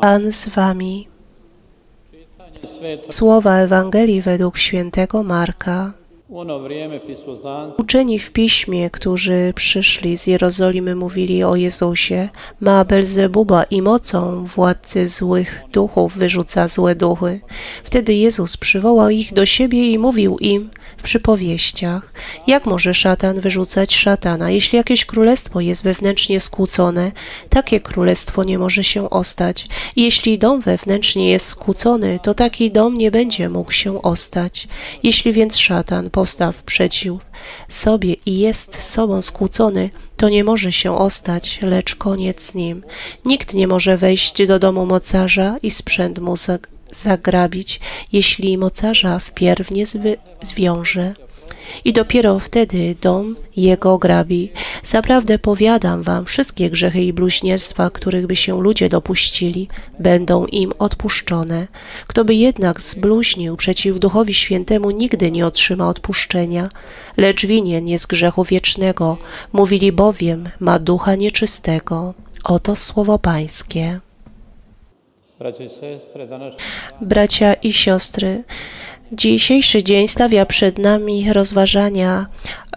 Pan z wami. Słowa Ewangelii według świętego Marka. Uczeni w piśmie, którzy przyszli z Jerozolimy, mówili o Jezusie, ma Belzebuba i mocą władcy złych duchów wyrzuca złe duchy. Wtedy Jezus przywołał ich do siebie i mówił im w przypowieściach, jak może szatan wyrzucać szatana, jeśli jakieś królestwo jest wewnętrznie skłócone, takie królestwo nie może się ostać. Jeśli dom wewnętrznie jest skłócony, to taki dom nie będzie mógł się ostać. Jeśli więc szatan powstał przeciw sobie i jest sobą skłócony, to nie może się ostać, lecz koniec z nim. Nikt nie może wejść do domu mocarza i sprzęt mu zag- zagrabić, jeśli mocarza wpierw nie zwiąże. I dopiero wtedy dom jego grabi. Zaprawdę powiadam wam, wszystkie grzechy i bluźnierstwa, których by się ludzie dopuścili, będą im odpuszczone. Kto by jednak zbluźnił przeciw Duchowi Świętemu, nigdy nie otrzyma odpuszczenia, lecz winien jest grzechu wiecznego. Mówili bowiem, ma ducha nieczystego. Oto słowo Pańskie. Bracia i siostry, dzisiejszy dzień stawia przed nami rozważania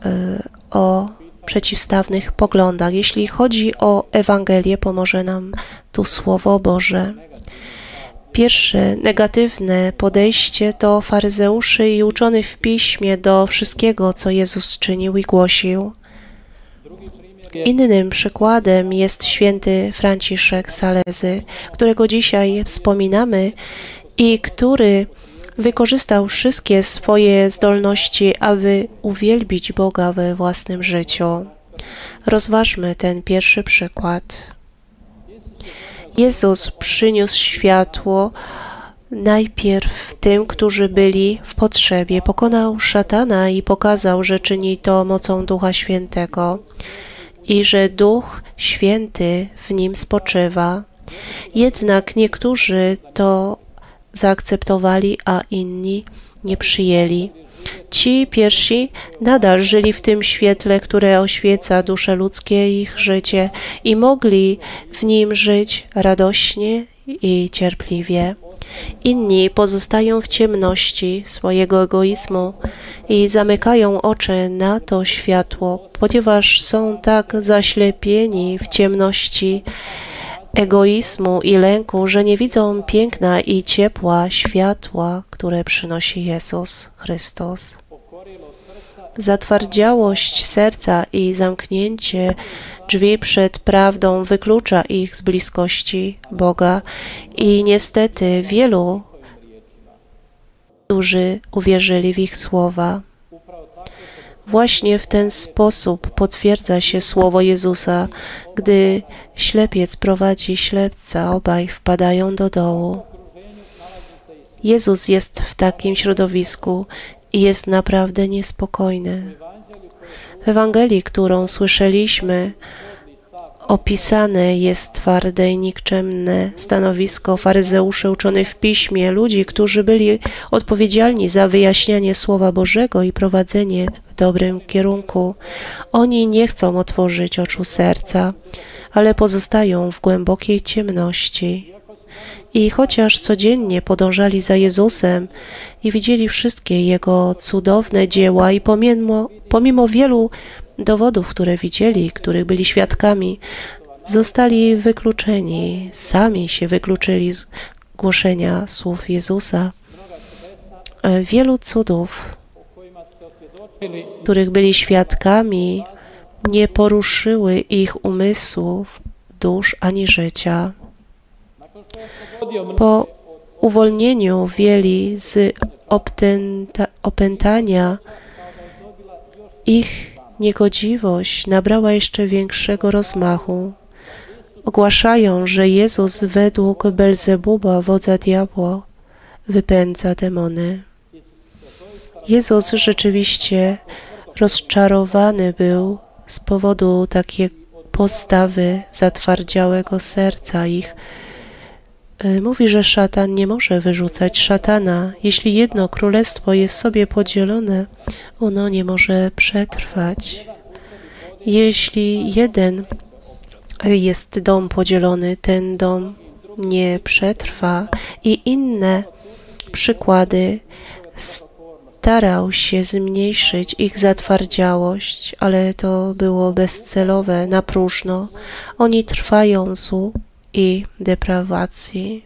e, o przeciwstawnych poglądach. Jeśli chodzi o Ewangelię, pomoże nam tu Słowo Boże. Pierwsze negatywne podejście to faryzeuszy i uczonych w piśmie do wszystkiego, co Jezus czynił i głosił. Innym przykładem jest święty Franciszek Salezy, którego dzisiaj wspominamy i który wykorzystał wszystkie swoje zdolności, aby uwielbić Boga we własnym życiu. Rozważmy ten pierwszy przykład. Jezus przyniósł światło najpierw tym, którzy byli w potrzebie. Pokonał szatana i pokazał, że czyni to mocą Ducha Świętego i że Duch Święty w nim spoczywa. Jednak niektórzy to zaakceptowali, a inni nie przyjęli. Ci pierwsi nadal żyli w tym świetle, które oświeca dusze ludzkie ich życie i mogli w nim żyć radośnie i cierpliwie. Inni pozostają w ciemności swojego egoizmu i zamykają oczy na to światło, ponieważ są tak zaślepieni w ciemności egoizmu i lęku, że nie widzą piękna i ciepła światła, które przynosi Jezus Chrystus. Zatwardziałość serca i zamknięcie drzwi przed prawdą wyklucza ich z bliskości Boga i niestety wielu, którzy uwierzyli w ich słowa. Właśnie w ten sposób potwierdza się słowo Jezusa, gdy ślepiec prowadzi ślepca, obaj wpadają do dołu. Jezus jest w takim środowisku i jest naprawdę niespokojny. W Ewangelii, którą słyszeliśmy, opisane jest twarde i nikczemne stanowisko faryzeuszy uczonych w piśmie, ludzi, którzy byli odpowiedzialni za wyjaśnianie Słowa Bożego i prowadzenie w dobrym kierunku. Oni nie chcą otworzyć oczu serca, ale pozostają w głębokiej ciemności. I chociaż codziennie podążali za Jezusem i widzieli wszystkie Jego cudowne dzieła i pomimo, pomimo wielu dowodów, które widzieli, których byli świadkami, zostali wykluczeni, sami się wykluczyli z głoszenia słów Jezusa. E, Wielu cudów, których byli świadkami, nie poruszyły ich umysłów, dusz ani życia. Po uwolnieniu wieli z opętania, ich niegodziwość nabrała jeszcze większego rozmachu. Ogłaszają, że Jezus według Belzebuba, wodza diabła, wypędza demony. Jezus rzeczywiście rozczarowany był z powodu takiej postawy zatwardziałego serca ich. E, Mówi, że szatan nie może wyrzucać szatana. Jeśli jedno królestwo jest sobie podzielone, ono nie może przetrwać. Jeśli jeden jest dom podzielony, ten dom nie przetrwa i inne przykłady starał się zmniejszyć ich zatwardziałość, ale to było bezcelowe, na próżno. Oni trwają złu i deprawacji.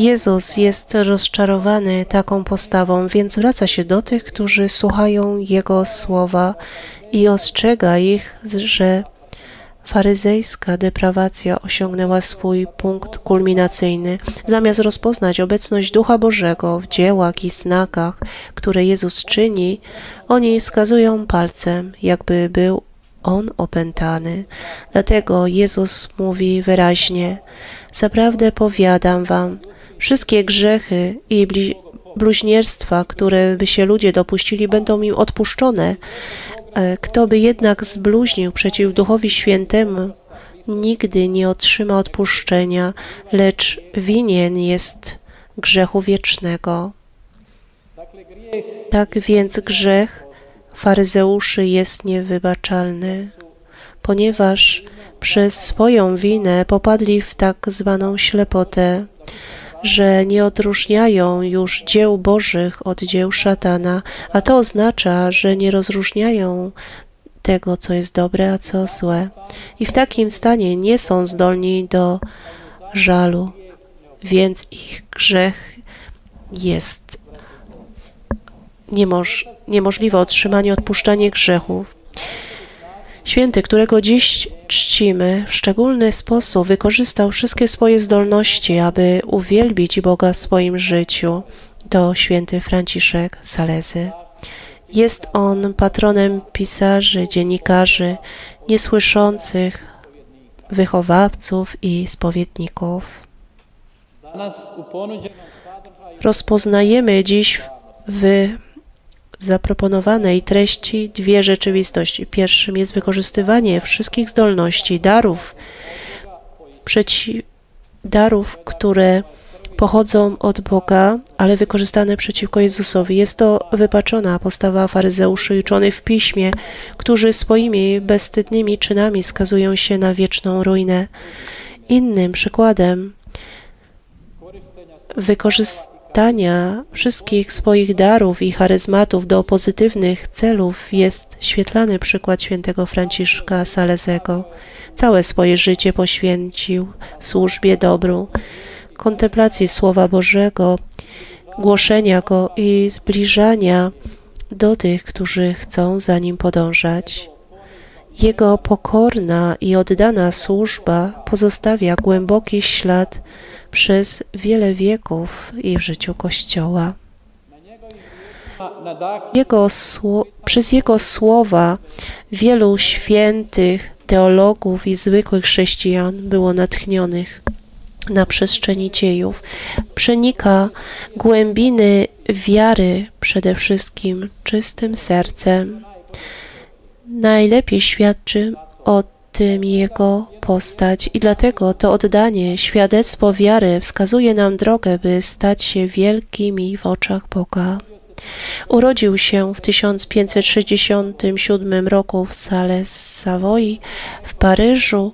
Jezus jest rozczarowany taką postawą, więc zwraca się do tych, którzy słuchają Jego słowa i ostrzega ich, że faryzejska deprawacja osiągnęła swój punkt kulminacyjny. Zamiast rozpoznać obecność Ducha Bożego w dziełach i znakach, które Jezus czyni, oni wskazują palcem, jakby był on opętany. Dlatego Jezus mówi wyraźnie: Zaprawdę powiadam wam, wszystkie grzechy i bluźnierstwa, które by się ludzie dopuścili, będą im odpuszczone. E, Kto by jednak zbluźnił przeciw Duchowi Świętemu, nigdy nie otrzyma odpuszczenia, lecz winien jest grzechu wiecznego. Tak więc grzech faryzeuszy jest niewybaczalny, ponieważ przez swoją winę popadli w tak zwaną ślepotę, że nie odróżniają już dzieł Bożych od dzieł szatana, a to oznacza, że nie rozróżniają tego, co jest dobre, a co złe. I w takim stanie nie są zdolni do żalu, więc ich grzech jest niemoż, niemożliwe otrzymanie odpuszczania grzechów. Święty, którego dziś czcimy, w szczególny sposób wykorzystał wszystkie swoje zdolności, aby uwielbić Boga w swoim życiu. To święty Franciszek Salezy. Jest on patronem pisarzy, dziennikarzy, niesłyszących, wychowawców i spowiedników. Rozpoznajemy dziś w zaproponowanej treści dwie rzeczywistości. Pierwszym jest wykorzystywanie wszystkich zdolności, darów, przeci- darów, które pochodzą od Boga, ale wykorzystane przeciwko Jezusowi. Jest to wypaczona postawa faryzeuszy uczonych w piśmie, którzy swoimi bezstydnymi czynami skazują się na wieczną ruinę. Innym przykładem wykorzystania wszystkich swoich darów i charyzmatów do pozytywnych celów jest świetlany przykład świętego Franciszka Salezego. Całe swoje życie poświęcił służbie dobru, kontemplacji Słowa Bożego, głoszenia go i zbliżania do tych, którzy chcą za nim podążać. Jego pokorna i oddana służba pozostawia głęboki ślad przez wiele wieków i w życiu Kościoła. Jego przez Jego słowa wielu świętych teologów i zwykłych chrześcijan było natchnionych na przestrzeni dziejów. Przenika głębiny wiary przede wszystkim czystym sercem. Najlepiej świadczy o tym Jego postać i dlatego to oddanie, świadectwo wiary wskazuje nam drogę, by stać się wielkimi w oczach Boga. Urodził się w 1567 roku w Sale Savoy w Paryżu.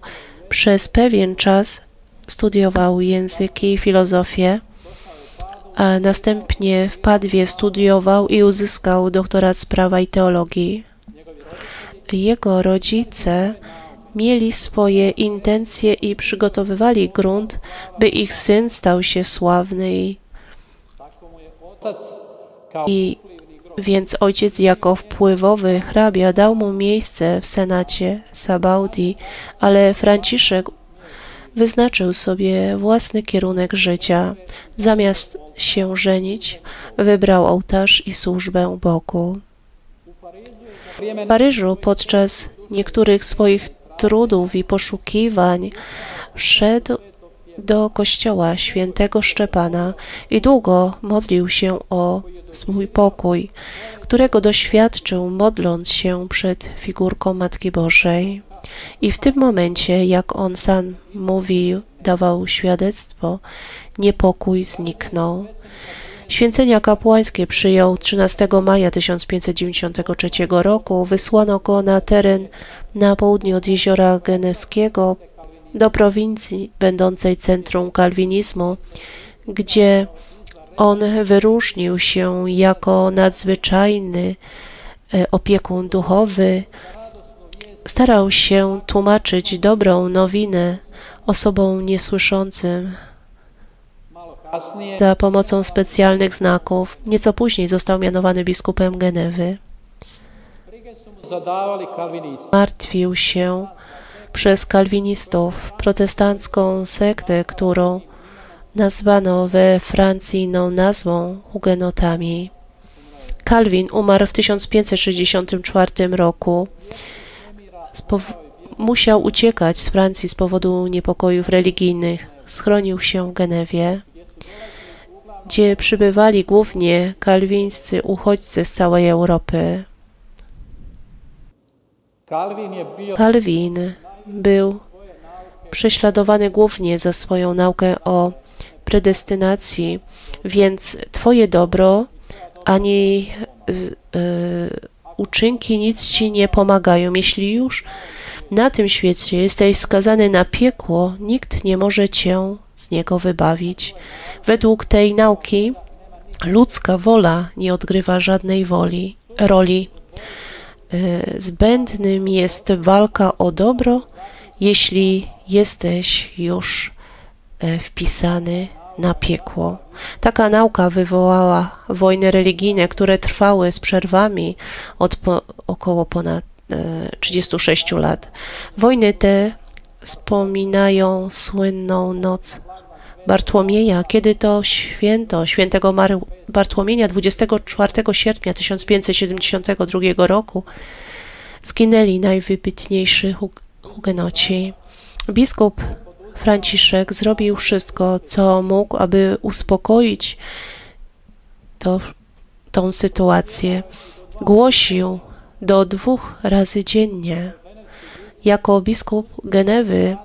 Przez pewien czas studiował języki i filozofię, a następnie w Padwie studiował i uzyskał doktorat z prawa i teologii. Jego rodzice mieli swoje intencje i przygotowywali grunt, by ich syn stał się sławny i więc ojciec jako wpływowy hrabia dał mu miejsce w senacie Sabaudi, ale Franciszek wyznaczył sobie własny kierunek życia. Zamiast się żenić, wybrał ołtarz i służbę Bogu. W Paryżu podczas niektórych swoich trudów i poszukiwań wszedł do kościoła świętego Szczepana i długo modlił się o swój pokój, którego doświadczył modląc się przed figurką Matki Bożej. I w tym momencie, jak on sam mówił, dawał świadectwo, niepokój zniknął. Święcenia kapłańskie przyjął 13 maja 1593 roku. Wysłano go na teren na południe od jeziora Genewskiego do prowincji będącej centrum kalwinizmu, gdzie on wyróżnił się jako nadzwyczajny e, opiekun duchowy. Starał się tłumaczyć dobrą nowinę osobom niesłyszącym za pomocą specjalnych znaków. Nieco później został mianowany biskupem Genewy. Martwił się przez kalwinistów, protestancką sektę, którą nazwano we Francji inną nazwą hugenotami. Kalwin umarł w 1564 roku. Musiał uciekać z Francji z powodu niepokojów religijnych. Schronił się w Genewie, gdzie przybywali głównie kalwińscy uchodźcy z całej Europy. Kalwin był prześladowany głównie za swoją naukę o predestynacji, więc Twoje dobro ani e, uczynki nic Ci nie pomagają. Jeśli już na tym świecie jesteś skazany na piekło, nikt nie może Cię z niego wybawić. Według tej nauki ludzka wola nie odgrywa żadnej woli, roli. E, Zbędnym jest walka o dobro, jeśli jesteś już e, wpisany na piekło. Taka nauka wywołała wojny religijne, które trwały z przerwami od po, około ponad 36 lat. Wojny te wspominają słynną noc Bartłomieja, kiedy to święto świętego Bartłomieja 24 sierpnia 1572 roku zginęli najwybitniejsi hug- hugenoci. Biskup Franciszek zrobił wszystko, co mógł, aby uspokoić to, tą sytuację. Głosił do dwóch razy dziennie. Jako biskup Genewy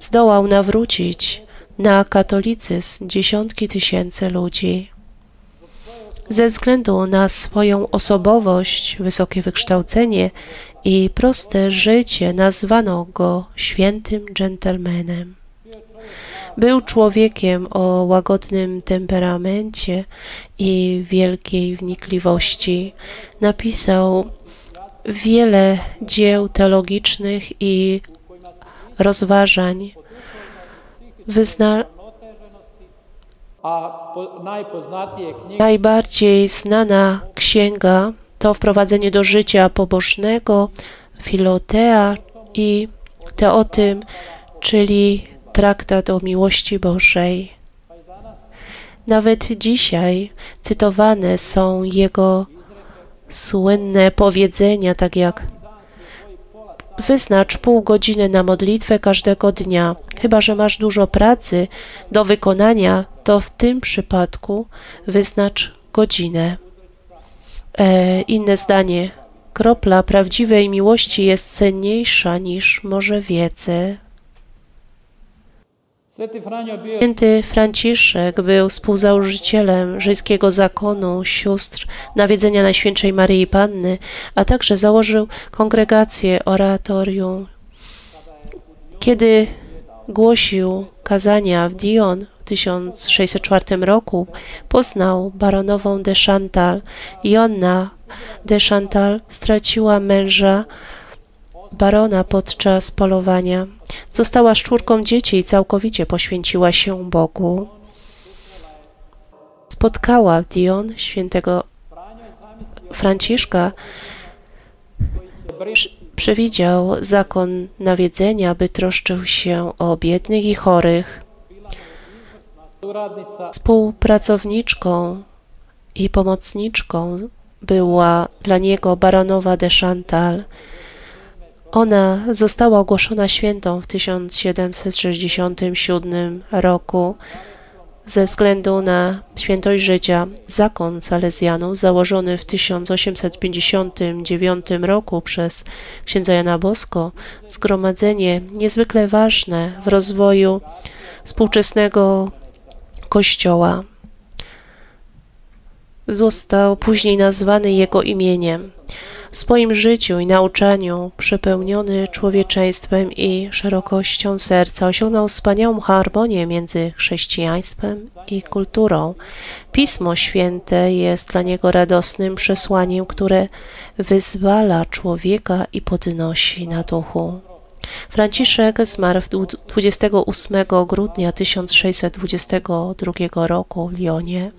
zdołał nawrócić na katolicyzm dziesiątki tysięcy ludzi. Ze względu na swoją osobowość, wysokie wykształcenie i proste życie nazwano go świętym dżentelmenem. Był człowiekiem o łagodnym temperamencie i wielkiej wnikliwości. Napisał wiele dzieł teologicznych i rozważań. Wyzna, Najbardziej znana księga to Wprowadzenie do życia pobożnego Filotea i Teotym, czyli traktat o miłości Bożej. Nawet dzisiaj cytowane są jego słynne powiedzenia, tak jak Wyznacz pół godziny na modlitwę każdego dnia. Chyba, że masz dużo pracy do wykonania, to w tym przypadku wyznacz godzinę. E, inne zdanie. Kropla prawdziwej miłości jest cenniejsza niż morze wiedzy. Święty Franciszek był współzałożycielem żydowskiego zakonu sióstr nawiedzenia Najświętszej Maryi Panny, a także założył kongregację oratorium. Kiedy głosił kazania w Dion w 1604 roku, poznał baronową de Chantal. Jonna de Chantal straciła męża barona podczas polowania. Została szczurką dzieci i całkowicie poświęciła się Bogu. Spotkała Dion świętego Franciszka. Przewidział zakon nawiedzenia, by troszczył się o biednych i chorych. Współpracowniczką i pomocniczką była dla niego baronowa de Chantal. Ona została ogłoszona świętą w 1767 roku ze względu na świętość życia. Zakon Salezjanów założony w 1859 roku przez księdza Jana Bosko, zgromadzenie niezwykle ważne w rozwoju współczesnego Kościoła. został później nazwany jego imieniem. W swoim życiu i nauczaniu, przepełniony człowieczeństwem i szerokością serca, osiągnął wspaniałą harmonię między chrześcijaństwem i kulturą. Pismo Święte jest dla niego radosnym przesłaniem, które wyzwala człowieka i podnosi na duchu. Franciszek zmarł 28 grudnia 1622 roku w Lyonie.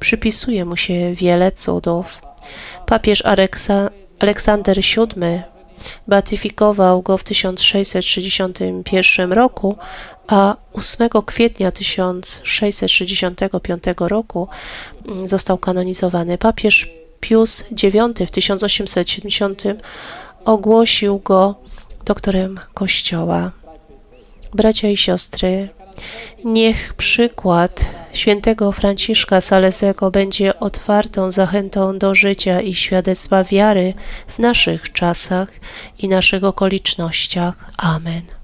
Przypisuje mu się wiele cudów. Papież Aleksa, Aleksander VII beatyfikował go w 1661 roku, a 8 kwietnia 1665 roku mm, został kanonizowany. Papież Pius IX w 1870 ogłosił go doktorem Kościoła. Bracia i siostry, niech przykład świętego Franciszka Salezego będzie otwartą zachętą do życia i świadectwa wiary w naszych czasach i naszych okolicznościach. Amen.